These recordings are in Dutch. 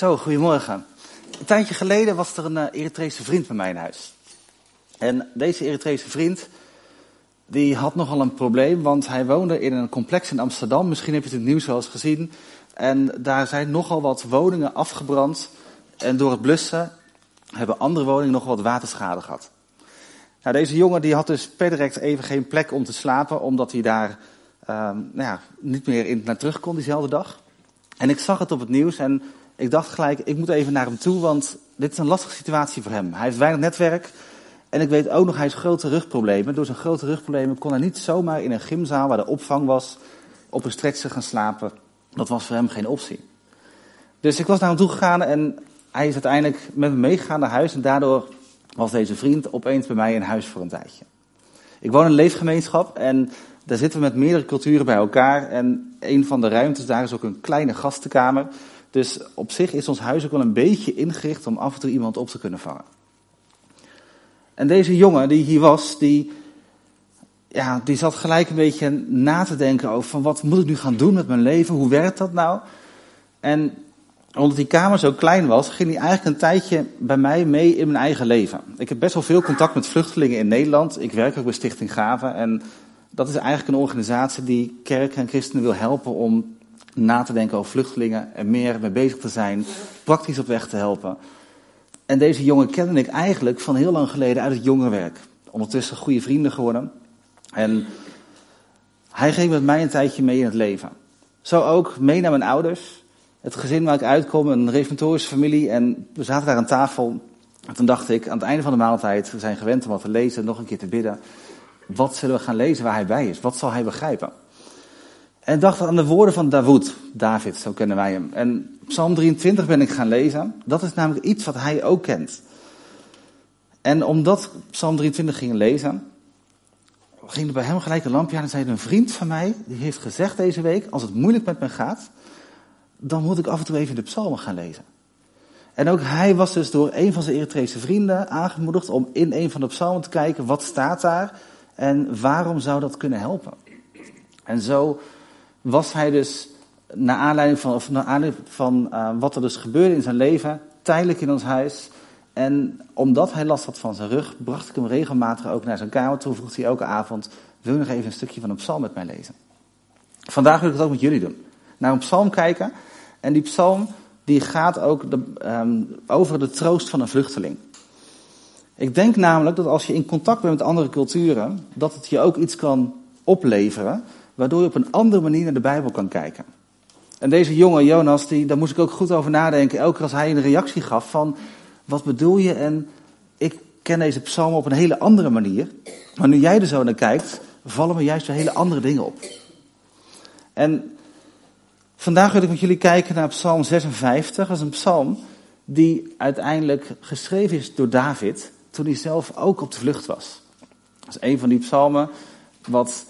Zo, goedemorgen. Een tijdje geleden was er een uh, Eritrese vriend bij mij in huis. En deze Eritrese vriend, die had nogal een probleem, want hij woonde in een complex in Amsterdam. Misschien heb je het in nieuws wel eens gezien. En daar zijn nogal wat woningen afgebrand. En door het blussen hebben andere woningen nog wat waterschade gehad. Nou, deze jongen die had dus per direct even geen plek om te slapen, omdat hij daar uh, nou ja, niet meer in, naar terug kon diezelfde dag. En ik zag het op het nieuws en ik dacht gelijk, ik moet even naar hem toe, want dit is een lastige situatie voor hem. Hij heeft weinig netwerk en ik weet ook nog, hij heeft grote rugproblemen. Door zijn grote rugproblemen kon hij niet zomaar in een gymzaal waar de opvang was, op een stretcher gaan slapen. Dat was voor hem geen optie. Dus ik was naar hem toe gegaan en hij is uiteindelijk met me meegegaan naar huis en daardoor was deze vriend opeens bij mij in huis voor een tijdje. Ik woon in een leefgemeenschap en daar zitten we met meerdere culturen bij elkaar. En een van de ruimtes daar is ook een kleine gastenkamer. Dus op zich is ons huis ook wel een beetje ingericht om af en toe iemand op te kunnen vangen. En deze jongen die hier was, die, ja, die zat gelijk een beetje na te denken over van wat moet ik nu gaan doen met mijn leven? Hoe werkt dat nou? En omdat die kamer zo klein was, ging hij eigenlijk een tijdje bij mij mee in mijn eigen leven. Ik heb best wel veel contact met vluchtelingen in Nederland. Ik werk ook bij Stichting Gaven. En dat is eigenlijk een organisatie die kerken en christenen wil helpen om na te denken over vluchtelingen en meer mee bezig te zijn, praktisch op weg te helpen. En deze jongen kende ik eigenlijk van heel lang geleden uit het jongerenwerk. Ondertussen goede vrienden geworden. En hij ging met mij een tijdje mee in het leven. Zo ook mee naar mijn ouders. Het gezin waar ik uitkom, een reformatorische familie. En we zaten daar aan tafel. En toen dacht ik, aan het einde van de maaltijd, we zijn gewend om wat te lezen, nog een keer te bidden. Wat zullen we gaan lezen waar hij bij is? Wat zal hij begrijpen? En dacht aan de woorden van Dawood, David, zo kennen wij hem. En Psalm 23 ben ik gaan lezen. Dat is namelijk iets wat hij ook kent. En omdat Psalm 23 ging lezen, ging er bij hem gelijk een lampje aan en zei een vriend van mij, die heeft gezegd deze week, als het moeilijk met me gaat, dan moet ik af en toe even de psalmen gaan lezen. En ook hij was dus door een van zijn Eritrese vrienden aangemoedigd om in een van de psalmen te kijken, wat staat daar en waarom zou dat kunnen helpen? En zo was hij dus, naar aanleiding van, of naar aanleiding van uh, wat er dus gebeurde in zijn leven, tijdelijk in ons huis. En omdat hij last had van zijn rug, bracht ik hem regelmatig ook naar zijn kamer toe. Vroeg hij elke avond, wil je nog even een stukje van een psalm met mij lezen? Vandaag wil ik het ook met jullie doen. Naar een psalm kijken. En die psalm, die gaat ook de, um, over de troost van een vluchteling. Ik denk namelijk dat als je in contact bent met andere culturen, dat het je ook iets kan opleveren, waardoor je op een andere manier naar de Bijbel kan kijken. En deze jonge Jonas, die, daar moest ik ook goed over nadenken, elke keer als hij een reactie gaf van, wat bedoel je? En ik ken deze psalm op een hele andere manier, maar nu jij er zo naar kijkt, vallen me juist weer hele andere dingen op. En vandaag wil ik met jullie kijken naar psalm 56, dat is een psalm die uiteindelijk geschreven is door David, toen hij zelf ook op de vlucht was. Dat is een van die psalmen wat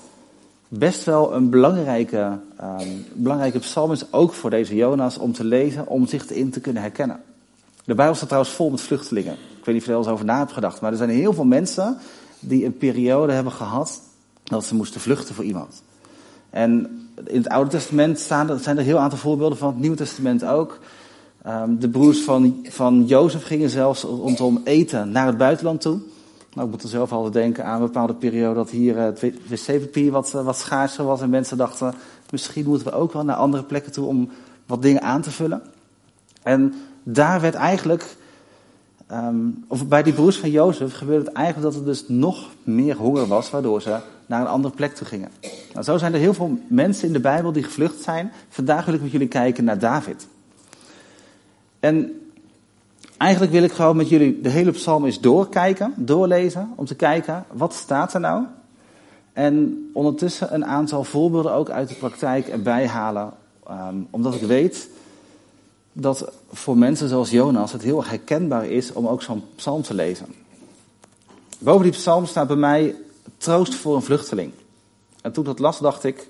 best wel een belangrijke, um, belangrijke psalm is, ook voor deze Jonas, om te lezen, om zich erin te kunnen herkennen. De Bijbel staat trouwens vol met vluchtelingen. Ik weet niet of je er wel eens over na hebt gedacht, maar er zijn heel veel mensen die een periode hebben gehad dat ze moesten vluchten voor iemand. En in het Oude Testament staan, zijn er heel aantal voorbeelden van, het Nieuwe Testament ook. Um, de broers van, van Jozef gingen zelfs rondom eten naar het buitenland toe. Nou, ik moet er zelf altijd denken aan een bepaalde periode dat hier uh, het wc-papier wat, uh, wat schaarser was. En mensen dachten, misschien moeten we ook wel naar andere plekken toe om wat dingen aan te vullen. En daar werd eigenlijk, um, of bij die broers van Jozef gebeurde het eigenlijk dat er dus nog meer honger was, waardoor ze naar een andere plek toe gingen. Nou, zo zijn er heel veel mensen in de Bijbel die gevlucht zijn. Vandaag wil ik met jullie kijken naar David. En eigenlijk wil ik gewoon met jullie de hele psalm eens doorkijken, doorlezen, om te kijken wat staat er nou. En ondertussen een aantal voorbeelden ook uit de praktijk erbij halen, um, omdat ik weet dat voor mensen zoals Jonas het heel erg herkenbaar is om ook zo'n psalm te lezen. Boven die psalm staat bij mij troost voor een vluchteling. En toen ik dat las, dacht ik,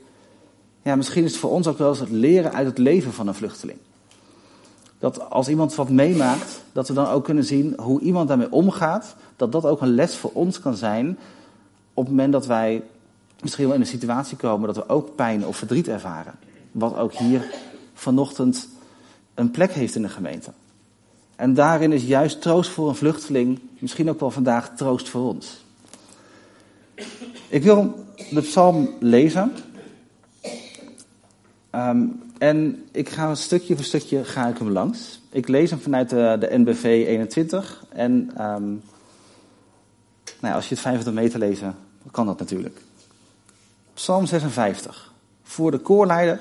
ja, misschien is het voor ons ook wel eens het leren uit het leven van een vluchteling. Dat als iemand wat meemaakt, dat we dan ook kunnen zien hoe iemand daarmee omgaat. Dat dat ook een les voor ons kan zijn op het moment dat wij misschien wel in een situatie komen dat we ook pijn of verdriet ervaren. Wat ook hier vanochtend een plek heeft in de gemeente. En daarin is juist troost voor een vluchteling misschien ook wel vandaag troost voor ons. Ik wil de psalm lezen. Um, en ik ga stukje voor stukje ga ik hem langs. Ik lees hem vanuit de, de NBV 21. En um, nou als je het 500 meter lezen, kan dat natuurlijk. Psalm 56. Voor de koorleider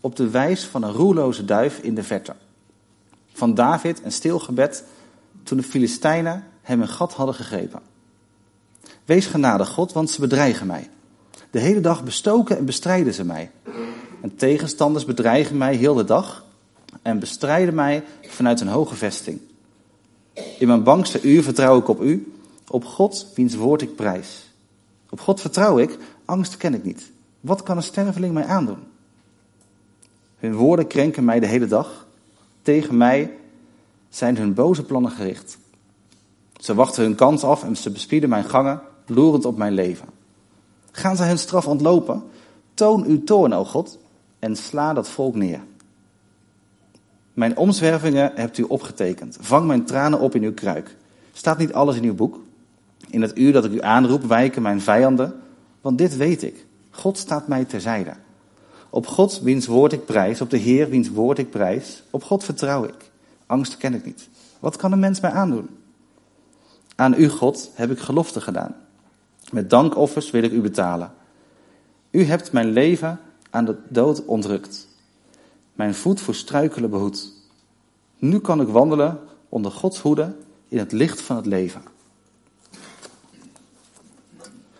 op de wijs van een roerloze duif in de verte. Van David een stil gebed toen de Filistijnen hem een gat hadden gegrepen. Wees genadig, God, want ze bedreigen mij. De hele dag bestoken en bestrijden ze mij. En tegenstanders bedreigen mij heel de dag en bestrijden mij vanuit een hoge vesting. In mijn bangste uur vertrouw ik op u, op God, wiens woord ik prijs. Op God vertrouw ik, angst ken ik niet. Wat kan een sterveling mij aandoen? Hun woorden krenken mij de hele dag. Tegen mij zijn hun boze plannen gericht. Ze wachten hun kans af en ze bespieden mijn gangen, loerend op mijn leven. Gaan zij hun straf ontlopen? Toon uw toorn, o God, en sla dat volk neer. Mijn omzwervingen hebt u opgetekend. Vang mijn tranen op in uw kruik. Staat niet alles in uw boek? In het uur dat ik u aanroep, wijken mijn vijanden. Want dit weet ik. God staat mij terzijde. Op God, wiens woord ik prijs, op de Heer, wiens woord ik prijs, op God vertrouw ik. Angst ken ik niet. Wat kan een mens mij aandoen? Aan u, God, heb ik gelofte gedaan. Met dankoffers wil ik u betalen. U hebt mijn leven aan de dood ontrukt. Mijn voet voor struikelen behoed. Nu kan ik wandelen onder Gods hoede in het licht van het leven.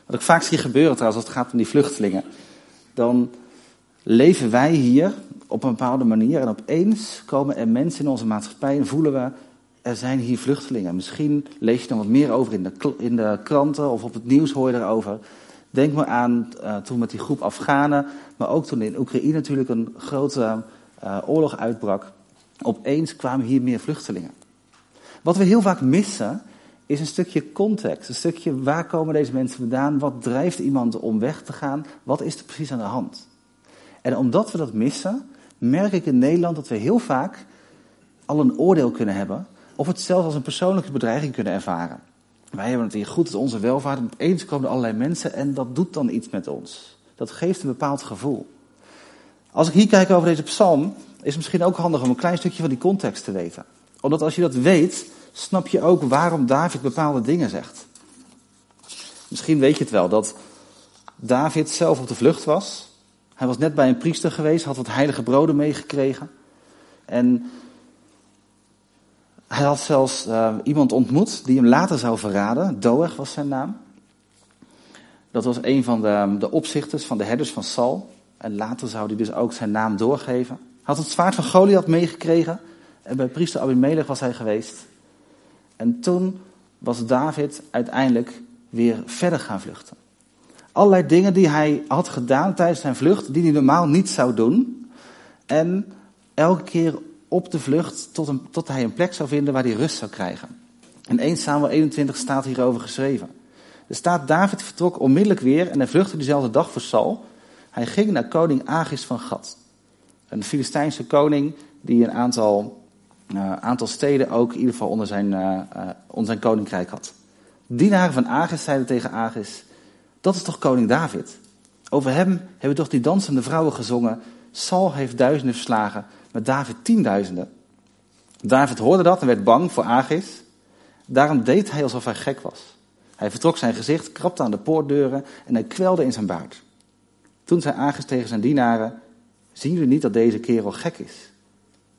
Wat ik vaak zie gebeuren trouwens als het gaat om die vluchtelingen. Dan leven wij hier op een bepaalde manier en opeens komen er mensen in onze maatschappij en voelen we, er zijn hier vluchtelingen. Misschien lees je er wat meer over in de, in de kranten of op het nieuws hoor je erover. Denk maar aan uh, toen met die groep Afghanen, maar ook toen in Oekraïne natuurlijk een grote uh, oorlog uitbrak. Opeens kwamen hier meer vluchtelingen. Wat we heel vaak missen, is een stukje context. Een stukje waar komen deze mensen vandaan? Wat drijft iemand om weg te gaan? Wat is er precies aan de hand? En omdat we dat missen, merk ik in Nederland dat we heel vaak al een oordeel kunnen hebben. Of het zelfs als een persoonlijke bedreiging kunnen ervaren. Wij hebben het hier goed, het onze welvaart. Opeens komen er allerlei mensen en dat doet dan iets met ons. Dat geeft een bepaald gevoel. Als ik hier kijk over deze psalm, is het misschien ook handig om een klein stukje van die context te weten. Omdat als je dat weet, snap je ook waarom David bepaalde dingen zegt. Misschien weet je het wel, dat David zelf op de vlucht was. Hij was net bij een priester geweest, had wat heilige broden meegekregen. En hij had zelfs uh, iemand ontmoet die hem later zou verraden. Doeg was zijn naam. Dat was een van de, de opzichters van de herders van Sal. En later zou hij dus ook zijn naam doorgeven. Hij had het zwaard van Goliath meegekregen. En bij priester Abimelech was hij geweest. En toen was David uiteindelijk weer verder gaan vluchten. Allerlei dingen die hij had gedaan tijdens zijn vlucht, die hij normaal niet zou doen. En elke keer op de vlucht tot, een, tot hij een plek zou vinden waar hij rust zou krijgen. In 1 Samuel 21 staat hierover geschreven. Er staat, David vertrok onmiddellijk weer en hij vluchtte diezelfde dag voor Saul. Hij ging naar koning Agis van Gad. Een Filistijnse koning die een aantal, uh, aantal steden ook in ieder geval onder zijn, uh, onder zijn koninkrijk had. Dienaren van Agis zeiden tegen Agis, dat is toch koning David? Over hem hebben toch die dansende vrouwen gezongen. Saul heeft duizenden verslagen, maar David tienduizenden. David hoorde dat en werd bang voor Agis. Daarom deed hij alsof hij gek was. Hij vertrok zijn gezicht, krapte aan de poortdeuren en hij kwelde in zijn baard. Toen zei Agis tegen zijn dienaren, zien jullie niet dat deze kerel gek is?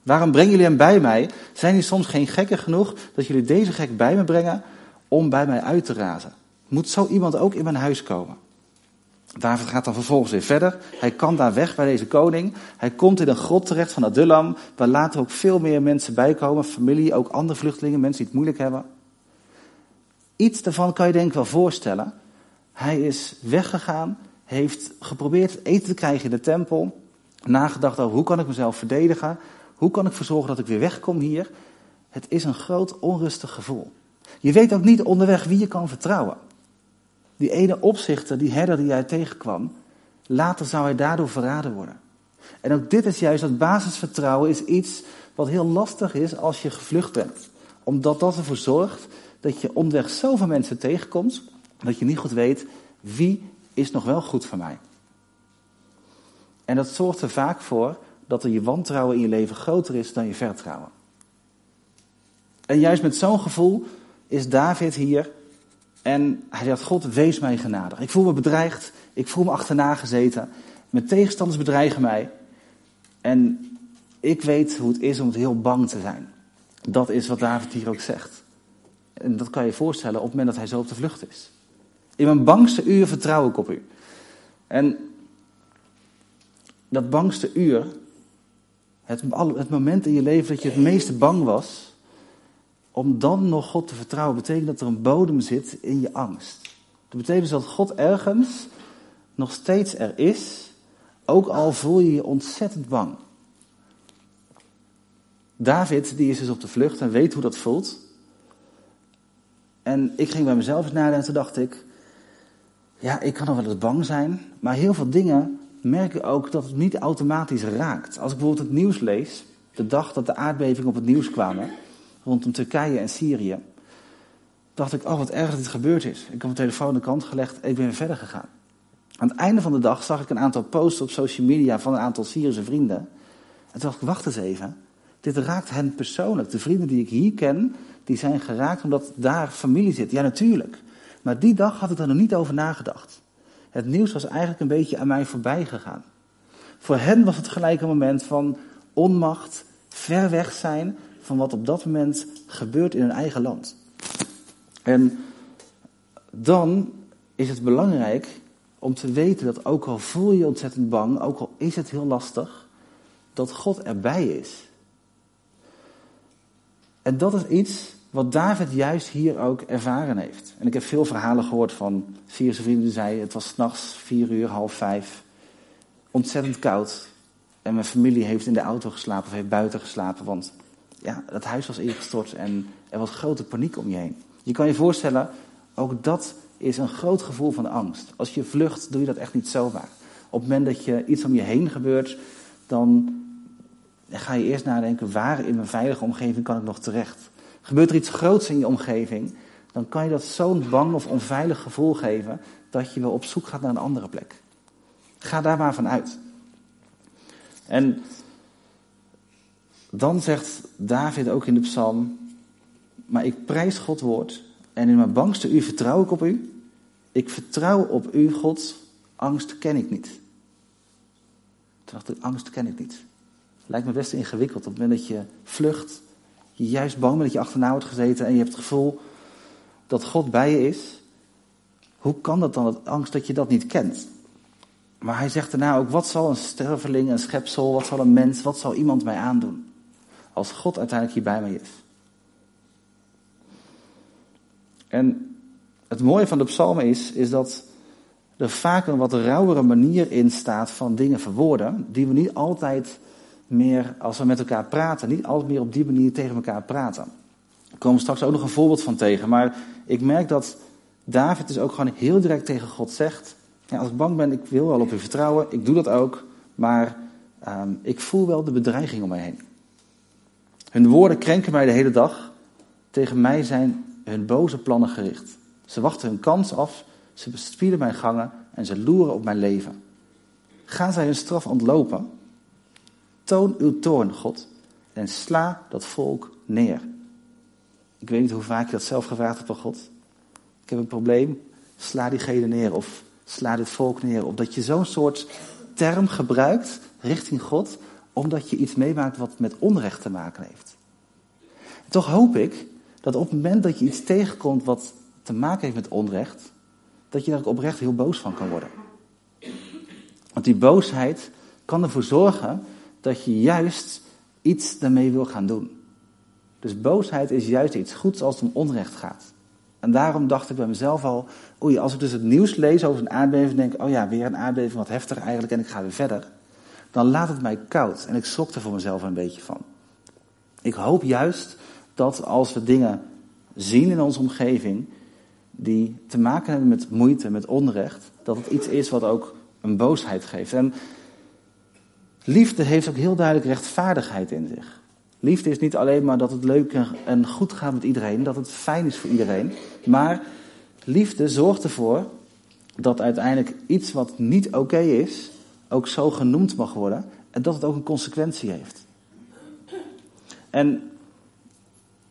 Waarom brengen jullie hem bij mij? Zijn jullie soms geen gekken genoeg dat jullie deze gek bij me brengen om bij mij uit te razen? Moet zo iemand ook in mijn huis komen? David gaat dan vervolgens weer verder. Hij kan daar weg bij deze koning. Hij komt in een grot terecht van Adullam, waar later ook veel meer mensen bijkomen. Familie, ook andere vluchtelingen, mensen die het moeilijk hebben. Iets daarvan kan je denk ik wel voorstellen. Hij is weggegaan, heeft geprobeerd eten te krijgen in de tempel. Nagedacht over hoe kan ik mezelf verdedigen? Hoe kan ik ervoor zorgen dat ik weer wegkom hier? Het is een groot onrustig gevoel. Je weet ook niet onderweg wie je kan vertrouwen. Die ene opzichter, die herder die hij tegenkwam, later zou hij daardoor verraden worden. En ook dit is juist, dat basisvertrouwen is iets wat heel lastig is als je gevlucht bent. Omdat dat ervoor zorgt dat je onderweg zoveel mensen tegenkomt, dat je niet goed weet wie is nog wel goed voor mij. En dat zorgt er vaak voor dat er je wantrouwen in je leven groter is dan je vertrouwen. En juist met zo'n gevoel is David hier en hij zegt, God, wees mij genadig. Ik voel me bedreigd, ik voel me achterna gezeten. Mijn tegenstanders bedreigen mij. En ik weet hoe het is om heel bang te zijn. Dat is wat David hier ook zegt. En dat kan je je voorstellen op het moment dat hij zo op de vlucht is. In mijn bangste uur vertrouw ik op u. En dat bangste uur, het, het moment in je leven dat je het meeste bang was, om dan nog God te vertrouwen, betekent dat er een bodem zit in je angst. Dat betekent dus dat God ergens nog steeds er is, ook al voel je je ontzettend bang. David, die is dus op de vlucht en weet hoe dat voelt. En ik ging bij mezelf eens nadenken en toen dacht ik, ja, ik kan nog wel eens bang zijn, maar heel veel dingen merk ik ook dat het niet automatisch raakt. Als ik bijvoorbeeld het nieuws lees, de dag dat de aardbevingen op het nieuws kwamen, rondom Turkije en Syrië, dacht ik, oh wat erg dat dit gebeurd is. Ik heb mijn telefoon aan de kant gelegd en ik ben verder gegaan. Aan het einde van de dag zag ik een aantal posts op social media van een aantal Syrische vrienden. En toen dacht ik, wacht eens even. Dit raakt hen persoonlijk. De vrienden die ik hier ken, die zijn geraakt omdat daar familie zit. Ja, natuurlijk. Maar die dag had ik er nog niet over nagedacht. Het nieuws was eigenlijk een beetje aan mij voorbij gegaan. Voor hen was het gelijk een moment van onmacht, ver weg zijn van wat op dat moment gebeurt in hun eigen land. En dan is het belangrijk om te weten dat ook al voel je ontzettend bang, ook al is het heel lastig, dat God erbij is. En dat is iets wat David juist hier ook ervaren heeft. En ik heb veel verhalen gehoord van Syrische vrienden die zeiden, het was s'nachts vier uur, half vijf, ontzettend koud. En mijn familie heeft in de auto geslapen of heeft buiten geslapen, want ja, het huis was ingestort en er was grote paniek om je heen. Je kan je voorstellen, ook dat is een groot gevoel van angst. Als je vlucht, doe je dat echt niet zomaar. Op het moment dat je iets om je heen gebeurt, dan ga je eerst nadenken, waar in mijn veilige omgeving kan ik nog terecht? Gebeurt er iets groots in je omgeving, dan kan je dat zo'n bang of onveilig gevoel geven, dat je wel op zoek gaat naar een andere plek. Ga daar maar van uit. En dan zegt David ook in de psalm, maar ik prijs God woord en in mijn bangste uur vertrouw ik op u. Ik vertrouw op u, God, angst ken ik niet. Toen dacht ik, angst ken ik niet. Lijkt me best ingewikkeld op het moment dat je vlucht, je juist bang bent dat je achterna wordt gezeten en je hebt het gevoel dat God bij je is. Hoe kan dat dan, het angst dat je dat niet kent? Maar hij zegt daarna ook, wat zal een sterveling, een schepsel, wat zal een mens, wat zal iemand mij aandoen? Als God uiteindelijk hier bij mij is. En het mooie van de psalmen is, is dat er vaak een wat rauwere manier in staat van dingen verwoorden, die we niet altijd meer, als we met elkaar praten, niet altijd meer op die manier tegen elkaar praten. Daar komen straks ook nog een voorbeeld van tegen, maar ik merk dat David dus ook gewoon heel direct tegen God zegt, ja, als ik bang ben, ik wil wel op u vertrouwen, ik doe dat ook, maar ehm, ik voel wel de bedreiging om mij heen. Hun woorden krenken mij de hele dag, tegen mij zijn hun boze plannen gericht. Ze wachten hun kans af, ze bespieden mijn gangen en ze loeren op mijn leven. Gaan zij hun straf ontlopen? Toon uw toorn, God, en sla dat volk neer. Ik weet niet hoe vaak je dat zelf gevraagd hebt van God. Ik heb een probleem, sla diegene neer of sla dit volk neer. Omdat je zo'n soort term gebruikt richting God, omdat je iets meemaakt wat met onrecht te maken heeft. toch hoop ik dat op het moment dat je iets tegenkomt wat te maken heeft met onrecht, dat je daar oprecht heel boos van kan worden. Want die boosheid kan ervoor zorgen dat je juist iets daarmee wil gaan doen. Dus boosheid is juist iets goeds als het om onrecht gaat. En daarom dacht ik bij mezelf al, oei, als ik dus het nieuws lees over een aardbeving, denk oh ja, weer een aardbeving, wat heftig eigenlijk, en ik ga weer verder. Dan laat het mij koud en ik schrok er voor mezelf een beetje van. Ik hoop juist dat als we dingen zien in onze omgeving die te maken hebben met moeite, met onrecht, dat het iets is wat ook een boosheid geeft. En Liefde heeft ook heel duidelijk rechtvaardigheid in zich. Liefde is niet alleen maar dat het leuk en goed gaat met iedereen, dat het fijn is voor iedereen. Maar liefde zorgt ervoor dat uiteindelijk iets wat niet oké is, ook zo genoemd mag worden. En dat het ook een consequentie heeft. En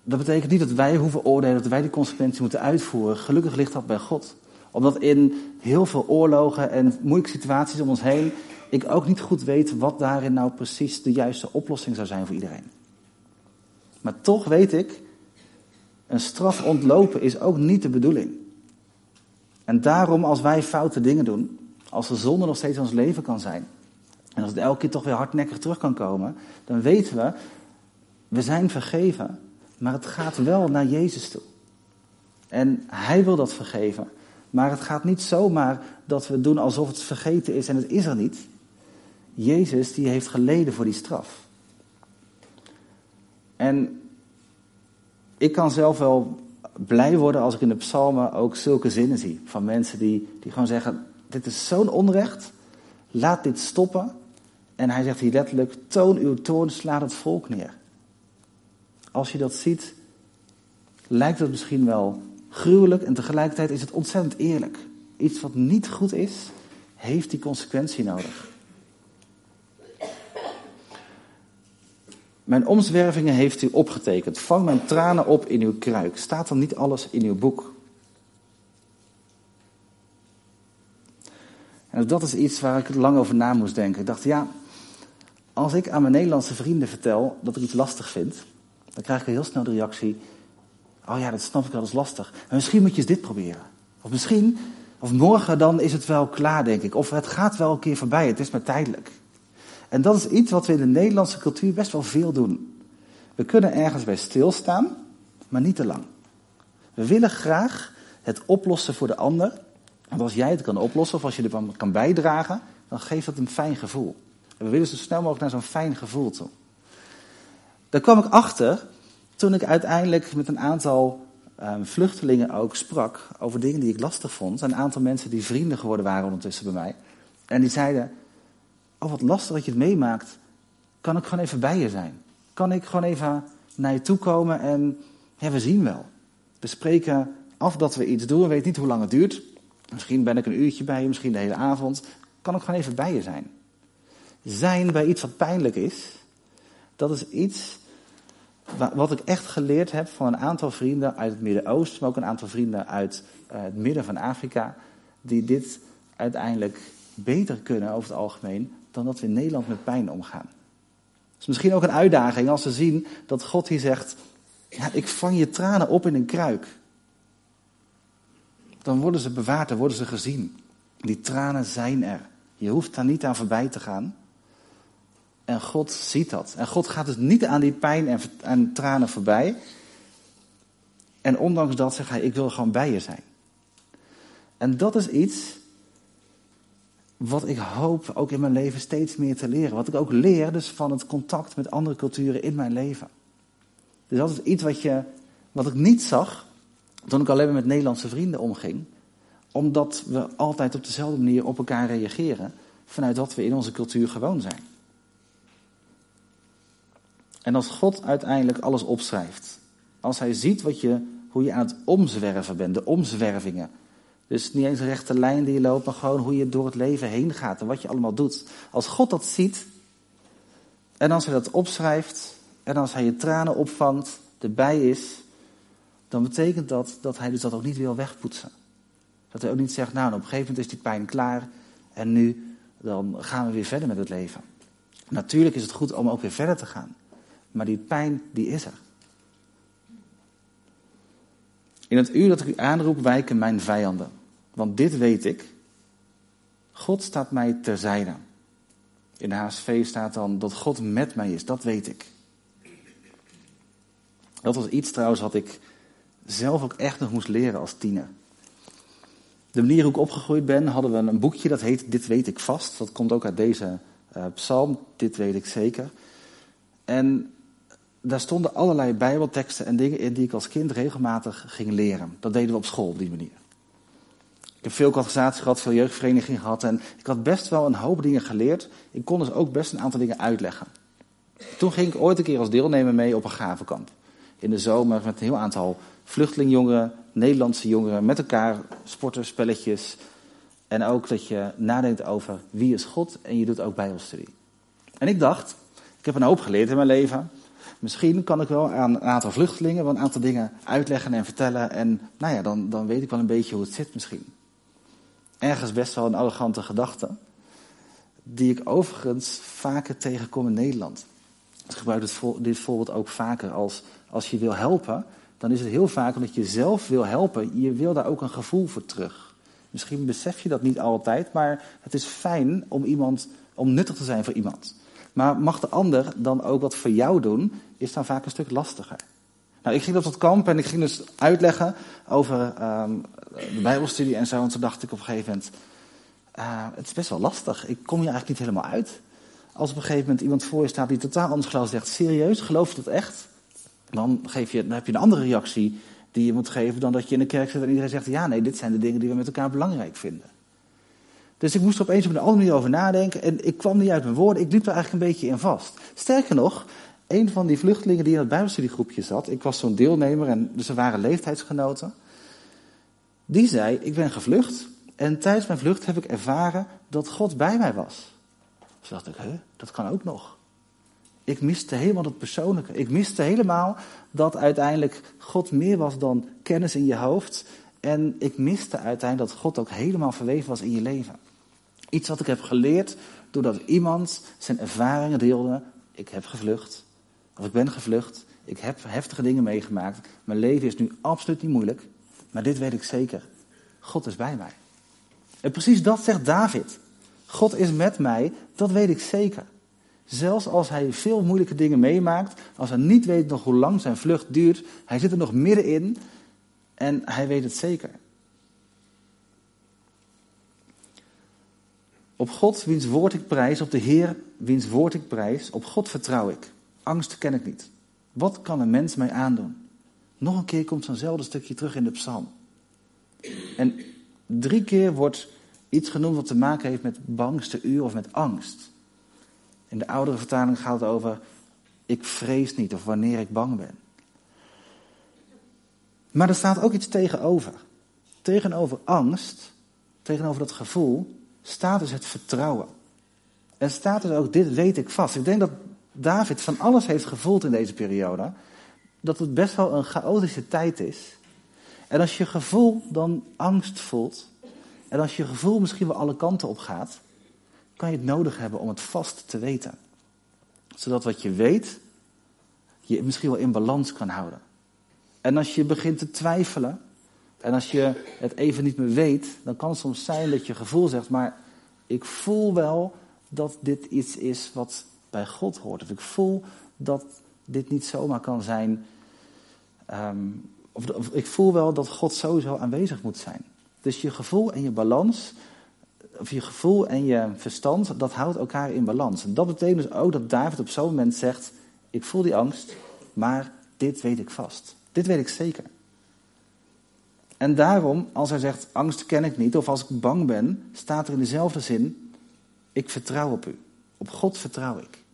dat betekent niet dat wij hoeven oordelen, dat wij die consequentie moeten uitvoeren. Gelukkig ligt dat bij God. Omdat in heel veel oorlogen en moeilijke situaties om ons heen, ik ook niet goed weet wat daarin nou precies de juiste oplossing zou zijn voor iedereen. Maar toch weet ik, een straf ontlopen is ook niet de bedoeling. En daarom, als wij foute dingen doen, als de zonde nog steeds ons leven kan zijn, en als het elke keer toch weer hardnekkig terug kan komen, dan weten we, we zijn vergeven, maar het gaat wel naar Jezus toe. En Hij wil dat vergeven. Maar het gaat niet zomaar dat we doen alsof het vergeten is en het is er niet. Jezus die heeft geleden voor die straf. En ik kan zelf wel blij worden als ik in de psalmen ook zulke zinnen zie. Van mensen die, die gewoon zeggen, dit is zo'n onrecht, laat dit stoppen. En hij zegt hier letterlijk, toon uw toorn, slaat het volk neer. Als je dat ziet, lijkt het misschien wel gruwelijk en tegelijkertijd is het ontzettend eerlijk. Iets wat niet goed is, heeft die consequentie nodig. Mijn omzwervingen heeft u opgetekend. Vang mijn tranen op in uw kruik. Staat dan niet alles in uw boek? En dat is iets waar ik lang over na moest denken. Ik dacht, ja, als ik aan mijn Nederlandse vrienden vertel dat ik iets lastig vind, dan krijg ik heel snel de reactie: Oh ja, dat snap ik wel, dat is lastig. Maar misschien moet je eens dit proberen. Of misschien, of morgen dan is het wel klaar, denk ik. Of het gaat wel een keer voorbij, het is maar tijdelijk. En dat is iets wat we in de Nederlandse cultuur best wel veel doen. We kunnen ergens bij stilstaan, maar niet te lang. We willen graag het oplossen voor de ander. Want als jij het kan oplossen of als je ervan kan bijdragen, dan geeft dat een fijn gevoel. En we willen zo snel mogelijk naar zo'n fijn gevoel toe. Daar kwam ik achter toen ik uiteindelijk met een aantal um, vluchtelingen ook sprak over dingen die ik lastig vond. Een aantal mensen die vrienden geworden waren ondertussen bij mij. En die zeiden, oh wat lastig dat je het meemaakt. Kan ik gewoon even bij je zijn? Kan ik gewoon even naar je toe komen en we zien wel. We spreken af dat we iets doen, we weten niet hoe lang het duurt. Misschien ben ik een uurtje bij je, misschien de hele avond. Kan ik gewoon even bij je zijn? Zijn bij iets wat pijnlijk is, dat is iets wat ik echt geleerd heb van een aantal vrienden uit het Midden-Oosten, maar ook een aantal vrienden uit eh, het midden van Afrika, die dit uiteindelijk beter kunnen over het algemeen dan dat we in Nederland met pijn omgaan. Het is misschien ook een uitdaging als ze zien dat God hier zegt, ja, ik vang je tranen op in een kruik. Dan worden ze bewaard, dan worden ze gezien. Die tranen zijn er. Je hoeft daar niet aan voorbij te gaan. En God ziet dat. En God gaat dus niet aan die pijn en, en tranen voorbij. En ondanks dat zegt hij, ik wil gewoon bij je zijn. En dat is iets wat ik hoop ook in mijn leven steeds meer te leren. Wat ik ook leer dus van het contact met andere culturen in mijn leven. Dus dat is iets wat, je, wat ik niet zag toen ik alleen met Nederlandse vrienden omging. Omdat we altijd op dezelfde manier op elkaar reageren. Vanuit wat we in onze cultuur gewoon zijn. En als God uiteindelijk alles opschrijft, als hij ziet wat je, hoe je aan het omzwerven bent, de omzwervingen. Dus niet eens een rechte lijn die je loopt, maar gewoon hoe je door het leven heen gaat en wat je allemaal doet. Als God dat ziet, en als hij dat opschrijft, en als hij je tranen opvangt, erbij is, dan betekent dat dat hij dus dat ook niet wil wegpoetsen. Dat hij ook niet zegt, nou, op een gegeven moment is die pijn klaar en nu dan gaan we weer verder met het leven. Natuurlijk is het goed om ook weer verder te gaan. Maar die pijn, die is er. In het uur dat ik u aanroep, wijken mijn vijanden. Want dit weet ik. God staat mij terzijde. In de HSV staat dan dat God met mij is. Dat weet ik. Dat was iets trouwens wat ik zelf ook echt nog moest leren als tiener. De manier hoe ik opgegroeid ben, hadden we een boekje dat heet Dit weet ik vast. Dat komt ook uit deze uh, psalm, Dit weet ik zeker. En daar stonden allerlei bijbelteksten en dingen in die ik als kind regelmatig ging leren. Dat deden we op school op die manier. heb veel catechisatie gehad, veel jeugdvereniging gehad en ik had best wel een hoop dingen geleerd. Ik kon dus ook best een aantal dingen uitleggen. Toen ging ik ooit een keer als deelnemer mee op een gavenkamp. In de zomer met een heel aantal vluchtelingjongeren, Nederlandse jongeren, met elkaar sporten, spelletjes. En ook dat je nadenkt over wie is God en je doet ook bijbelstudie. En ik dacht, ik heb een hoop geleerd in mijn leven. Misschien kan ik wel aan een aantal vluchtelingen wel een aantal dingen uitleggen en vertellen. En nou ja, dan, dan weet ik wel een beetje hoe het zit misschien. Ergens best wel een arrogante gedachte. Die ik overigens vaker tegenkom in Nederland. Ik gebruik dit voorbeeld ook vaker als, als je wil helpen. Dan is het heel vaak omdat je zelf wil helpen. Je wil daar ook een gevoel voor terug. Misschien besef je dat niet altijd, maar het is fijn om iemand, om nuttig te zijn voor iemand. Maar mag de ander dan ook wat voor jou doen, is dan vaak een stuk lastiger. Nou, ik ging op dat kamp en ik ging dus uitleggen over um, de Bijbelstudie en zo. En toen dacht ik op een gegeven moment, uh, het is best wel lastig. Ik kom hier eigenlijk niet helemaal uit. Als op een gegeven moment iemand voor je staat die totaal anders gelooft, zegt, serieus, geloof je dat echt? Dan, geef je, dan heb je een andere reactie die je moet geven dan dat je in de kerk zit en iedereen zegt, ja nee, dit zijn de dingen die we met elkaar belangrijk vinden. Dus ik moest er opeens op een andere manier over nadenken en ik kwam niet uit mijn woorden, ik liep er eigenlijk een beetje in vast. Sterker nog, een van die vluchtelingen die in het bijbelstudiegroepje zat, ik was zo'n deelnemer en dus waren leeftijdsgenoten, die zei, ik ben gevlucht en tijdens mijn vlucht heb ik ervaren dat God bij mij was. Dus dacht ik, hè, dat kan ook nog. Ik miste helemaal het persoonlijke. Ik miste helemaal dat uiteindelijk God meer was dan kennis in je hoofd. En ik miste uiteindelijk dat God ook helemaal verweven was in je leven. Iets wat ik heb geleerd doordat iemand zijn ervaringen deelde. Ik heb gevlucht. Of ik ben gevlucht. Ik heb heftige dingen meegemaakt. Mijn leven is nu absoluut niet moeilijk. Maar dit weet ik zeker. God is bij mij. En precies dat zegt David. God is met mij, dat weet ik zeker. Zelfs als hij veel moeilijke dingen meemaakt, als hij niet weet nog hoe lang zijn vlucht duurt, hij zit er nog middenin en hij weet het zeker. Op God, wiens woord ik prijs, op de Heer, wiens woord ik prijs, op God vertrouw ik. Angst ken ik niet. Wat kan een mens mij aandoen? Nog een keer komt zo'nzelfde stukje terug in de psalm. En drie keer wordt iets genoemd wat te maken heeft met bangste uur of met angst. In de oudere vertaling gaat het over ik vrees niet of wanneer ik bang ben. Maar er staat ook iets tegenover. Tegenover angst, tegenover dat gevoel, staat dus het vertrouwen. En staat dus ook dit weet ik vast. Ik denk dat David van alles heeft gevoeld in deze periode. Dat het best wel een chaotische tijd is. En als je gevoel dan angst voelt, en als je gevoel misschien wel alle kanten op gaat, kan je het nodig hebben om het vast te weten. Zodat wat je weet, je misschien wel in balans kan houden. En als je begint te twijfelen, en als je het even niet meer weet, dan kan het soms zijn dat je gevoel zegt, maar ik voel wel dat dit iets is wat bij God hoort. Of ik voel dat dit niet zomaar kan zijn. Of, of ik voel wel dat God sowieso aanwezig moet zijn. Dus je gevoel en je balans, of je gevoel en je verstand, dat houdt elkaar in balans. En dat betekent dus ook dat David op zo'n moment zegt: Ik voel die angst, maar dit weet ik vast. Dit weet ik zeker. En daarom, als hij zegt: Angst ken ik niet, of als ik bang ben, staat er in dezelfde zin: Ik vertrouw op u. Op God vertrouw ik.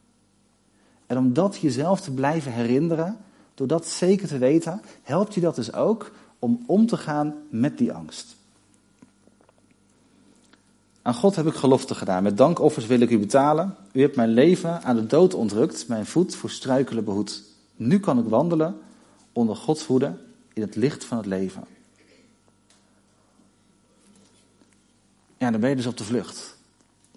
En om dat jezelf te blijven herinneren, door dat zeker te weten, helpt je dat dus ook om om te gaan met die angst. Aan God heb ik gelofte gedaan. Met dankoffers wil ik u betalen. U hebt mijn leven aan de dood ontrukt, mijn voet voor struikelen behoed. Nu kan ik wandelen onder Gods hoede in het licht van het leven. Ja, dan ben je dus op de vlucht.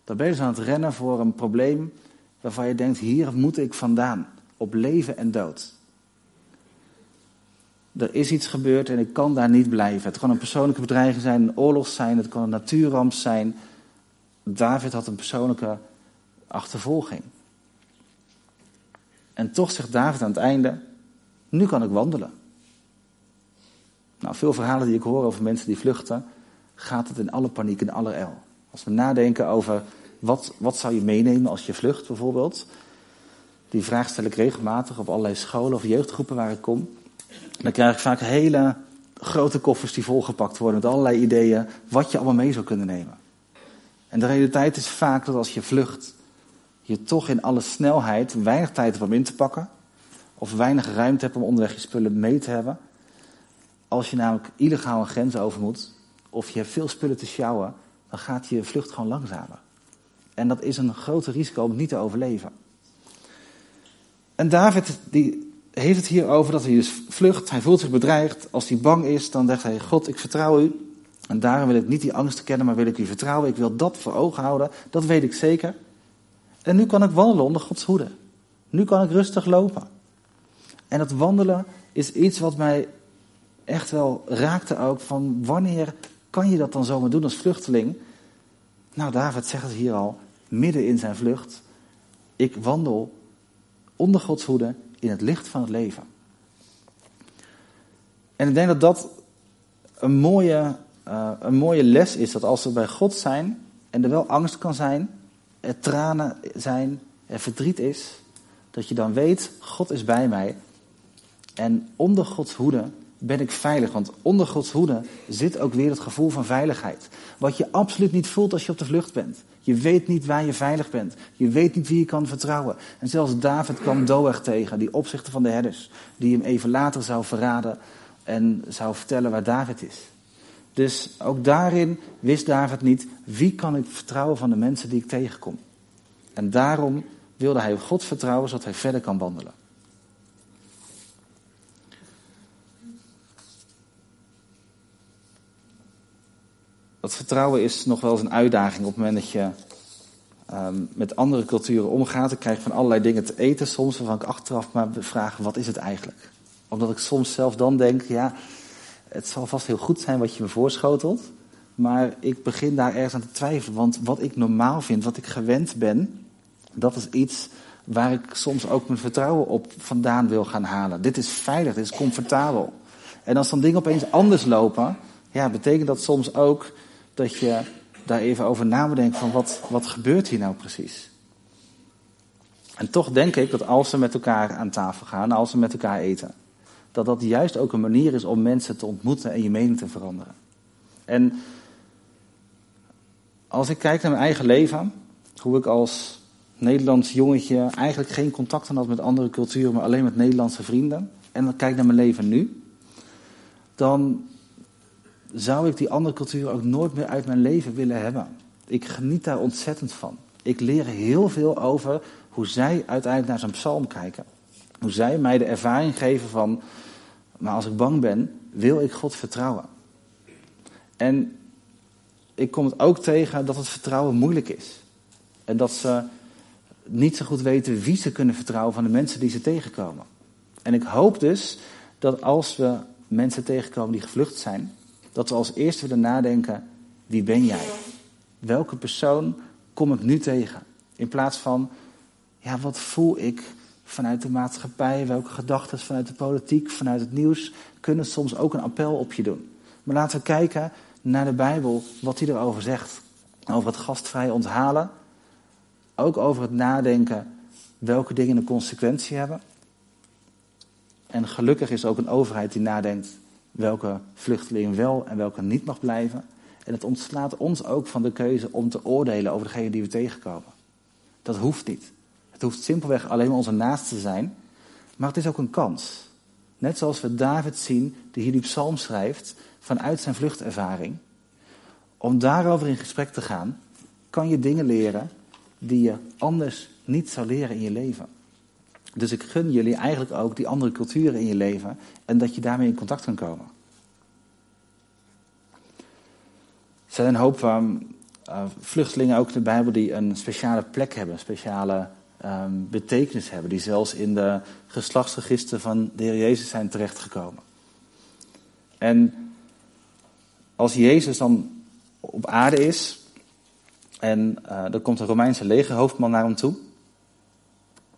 Dan ben je dus aan het rennen voor een probleem waarvan je denkt, hier moet ik vandaan. Op leven en dood. Er is iets gebeurd en ik kan daar niet blijven. Het kan een persoonlijke bedreiging zijn, een oorlog zijn, het kan een natuurramp zijn. David had een persoonlijke achtervolging. En toch zegt David aan het einde: Nu kan ik wandelen. Nou, veel verhalen die ik hoor over mensen die vluchten, gaat het in alle paniek, in alle el. Als we nadenken over wat, wat zou je meenemen als je vlucht bijvoorbeeld. Die vraag stel ik regelmatig op allerlei scholen of jeugdgroepen waar ik kom. Dan krijg ik vaak hele grote koffers die volgepakt worden met allerlei ideeën wat je allemaal mee zou kunnen nemen. En de realiteit is vaak dat als je vlucht, je toch in alle snelheid weinig tijd hebt om in te pakken. Of weinig ruimte hebt om onderweg je spullen mee te hebben. Als je namelijk illegaal een grens over moet, of je hebt veel spullen te sjouwen, dan gaat je vlucht gewoon langzamer. En dat is een groot risico om niet te overleven. En David die heeft het hier over dat hij dus vlucht, hij voelt zich bedreigd. Als hij bang is, dan zegt hij, God, ik vertrouw u. En daarom wil ik niet die angst kennen, maar wil ik u vertrouwen. Ik wil dat voor ogen houden, dat weet ik zeker. En nu kan ik wandelen onder Gods hoede. Nu kan ik rustig lopen. En dat wandelen is iets wat mij echt wel raakte ook van wanneer kan je dat dan zomaar doen als vluchteling? Nou, David zegt het hier al, midden in zijn vlucht. Ik wandel onder Gods hoede in het licht van het leven. En ik denk dat dat een mooie, uh, een mooie les is. Dat als we bij God zijn en er wel angst kan zijn, er tranen zijn, er verdriet is, dat je dan weet, God is bij mij. En onder Gods hoede ben ik veilig. Want onder Gods hoede zit ook weer het gevoel van veiligheid. Wat je absoluut niet voelt als je op de vlucht bent. Je weet niet waar je veilig bent. Je weet niet wie je kan vertrouwen. En zelfs David kwam Doeg tegen, die opzichter van de herders. Die hem even later zou verraden en zou vertellen waar David is. Dus ook daarin wist David niet, wie kan ik vertrouwen van de mensen die ik tegenkom. En daarom wilde hij God vertrouwen, zodat hij verder kan wandelen. Dat vertrouwen is nog wel eens een uitdaging op het moment dat je um, met andere culturen omgaat. Ik krijg van allerlei dingen te eten soms, waarvan ik achteraf maar vraag, wat is het eigenlijk? Omdat ik soms zelf dan denk, ja, het zal vast heel goed zijn wat je me voorschotelt. Maar ik begin daar ergens aan te twijfelen. Want wat ik normaal vind, wat ik gewend ben, dat is iets waar ik soms ook mijn vertrouwen op vandaan wil gaan halen. Dit is veilig, dit is comfortabel. En als dan dingen opeens anders lopen, ja, betekent dat soms ook dat je daar even over nadenkt van wat, wat gebeurt hier nou precies. En toch denk ik dat als ze met elkaar aan tafel gaan, als ze met elkaar eten, dat dat juist ook een manier is om mensen te ontmoeten en je mening te veranderen. En als ik kijk naar mijn eigen leven, hoe ik als Nederlands jongetje eigenlijk geen contact had met andere culturen, maar alleen met Nederlandse vrienden, en dan kijk naar mijn leven nu, dan zou ik die andere culturen ook nooit meer uit mijn leven willen hebben. Ik geniet daar ontzettend van. Ik leer heel veel over hoe zij uiteindelijk naar zo'n psalm kijken. Hoe zij mij de ervaring geven van, maar als ik bang ben, wil ik God vertrouwen. En ik kom het ook tegen dat het vertrouwen moeilijk is. En dat ze niet zo goed weten wie ze kunnen vertrouwen van de mensen die ze tegenkomen. En ik hoop dus dat als we mensen tegenkomen die gevlucht zijn, dat we als eerste willen nadenken, wie ben jij? Welke persoon kom ik nu tegen? In plaats van, ja, wat voel ik vanuit de maatschappij? Welke gedachten vanuit de politiek, vanuit het nieuws kunnen soms ook een appel op je doen? Maar laten we kijken naar de Bijbel, wat hij erover zegt. Over het gastvrij onthalen. Ook over het nadenken welke dingen een consequentie hebben. En gelukkig is ook een overheid die nadenkt welke vluchteling wel en welke niet mag blijven. En het ontslaat ons ook van de keuze om te oordelen over degene die we tegenkomen. Dat hoeft niet. Het hoeft simpelweg alleen maar onze naast te zijn. Maar het is ook een kans. Net zoals we David zien, die hier die psalm schrijft, vanuit zijn vluchtervaring. Om daarover in gesprek te gaan, kan je dingen leren die je anders niet zou leren in je leven. Dus ik gun jullie eigenlijk ook die andere culturen in je leven en dat je daarmee in contact kan komen. Er zijn een hoop uh, vluchtelingen ook in de Bijbel die een speciale plek hebben, een speciale ehm, betekenis hebben, die zelfs in de geslachtsregister van de Heer Jezus zijn terechtgekomen. En als Jezus dan op aarde is en uh, er komt een Romeinse legerhoofdman naar hem toe,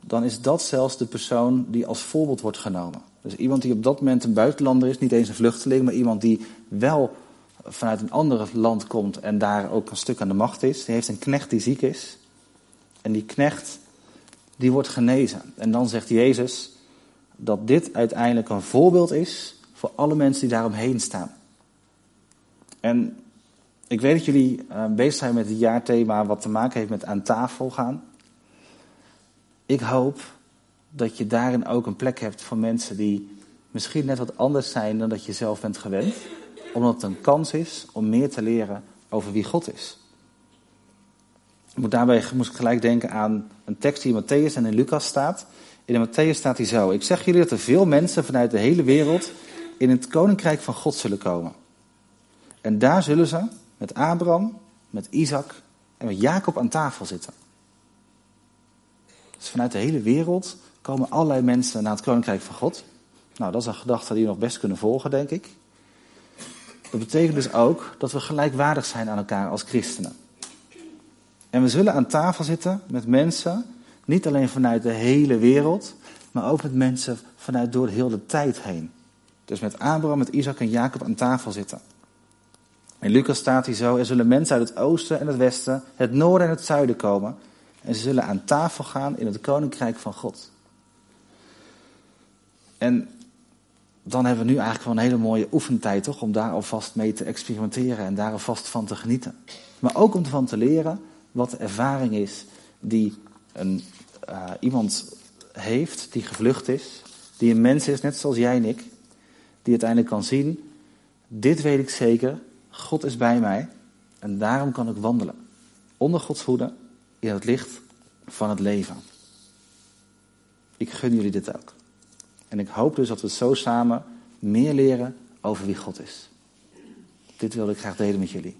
dan is dat zelfs de persoon die als voorbeeld wordt genomen. Dus iemand die op dat moment een buitenlander is, niet eens een vluchteling, maar iemand die wel vanuit een ander land komt en daar ook een stuk aan de macht is. Die heeft een knecht die ziek is. En die knecht, die wordt genezen. En dan zegt Jezus dat dit uiteindelijk een voorbeeld is voor alle mensen die daaromheen staan. En ik weet dat jullie uh, bezig zijn met het jaarthema wat te maken heeft met aan tafel gaan. Ik hoop dat je daarin ook een plek hebt voor mensen die misschien net wat anders zijn dan dat je zelf bent gewend. Omdat het een kans is om meer te leren over wie God is. Moet daarbij moest ik gelijk denken aan een tekst die in Matthäus en in Lucas staat. In de Matthäus staat hij zo. Ik zeg jullie dat er veel mensen vanuit de hele wereld in het koninkrijk van God zullen komen. En daar zullen ze met Abraham, met Isaac en met Jacob aan tafel zitten. Dus vanuit de hele wereld komen allerlei mensen naar het koninkrijk van God. Nou, dat is een gedachte die we nog best kunnen volgen, denk ik. Dat betekent dus ook dat we gelijkwaardig zijn aan elkaar als christenen. En we zullen aan tafel zitten met mensen, niet alleen vanuit de hele wereld, maar ook met mensen vanuit door heel de tijd heen. Dus met Abraham, met Isaac en Jacob aan tafel zitten. In Lucas staat hij zo: er zullen mensen uit het oosten en het westen, het noorden en het zuiden komen. En ze zullen aan tafel gaan in het koninkrijk van God. En dan hebben we nu eigenlijk wel een hele mooie oefentijd, toch? Om daar alvast mee te experimenteren en daar alvast van te genieten. Maar ook om ervan te leren wat de ervaring is die een, uh, iemand heeft die gevlucht is, die een mens is, net zoals jij en ik, die uiteindelijk kan zien, dit weet ik zeker, God is bij mij en daarom kan ik wandelen. Onder Gods hoede, in het licht van het leven. Ik gun jullie dit ook. En ik hoop dus dat we zo samen meer leren over wie God is. Dit wilde ik graag delen met jullie.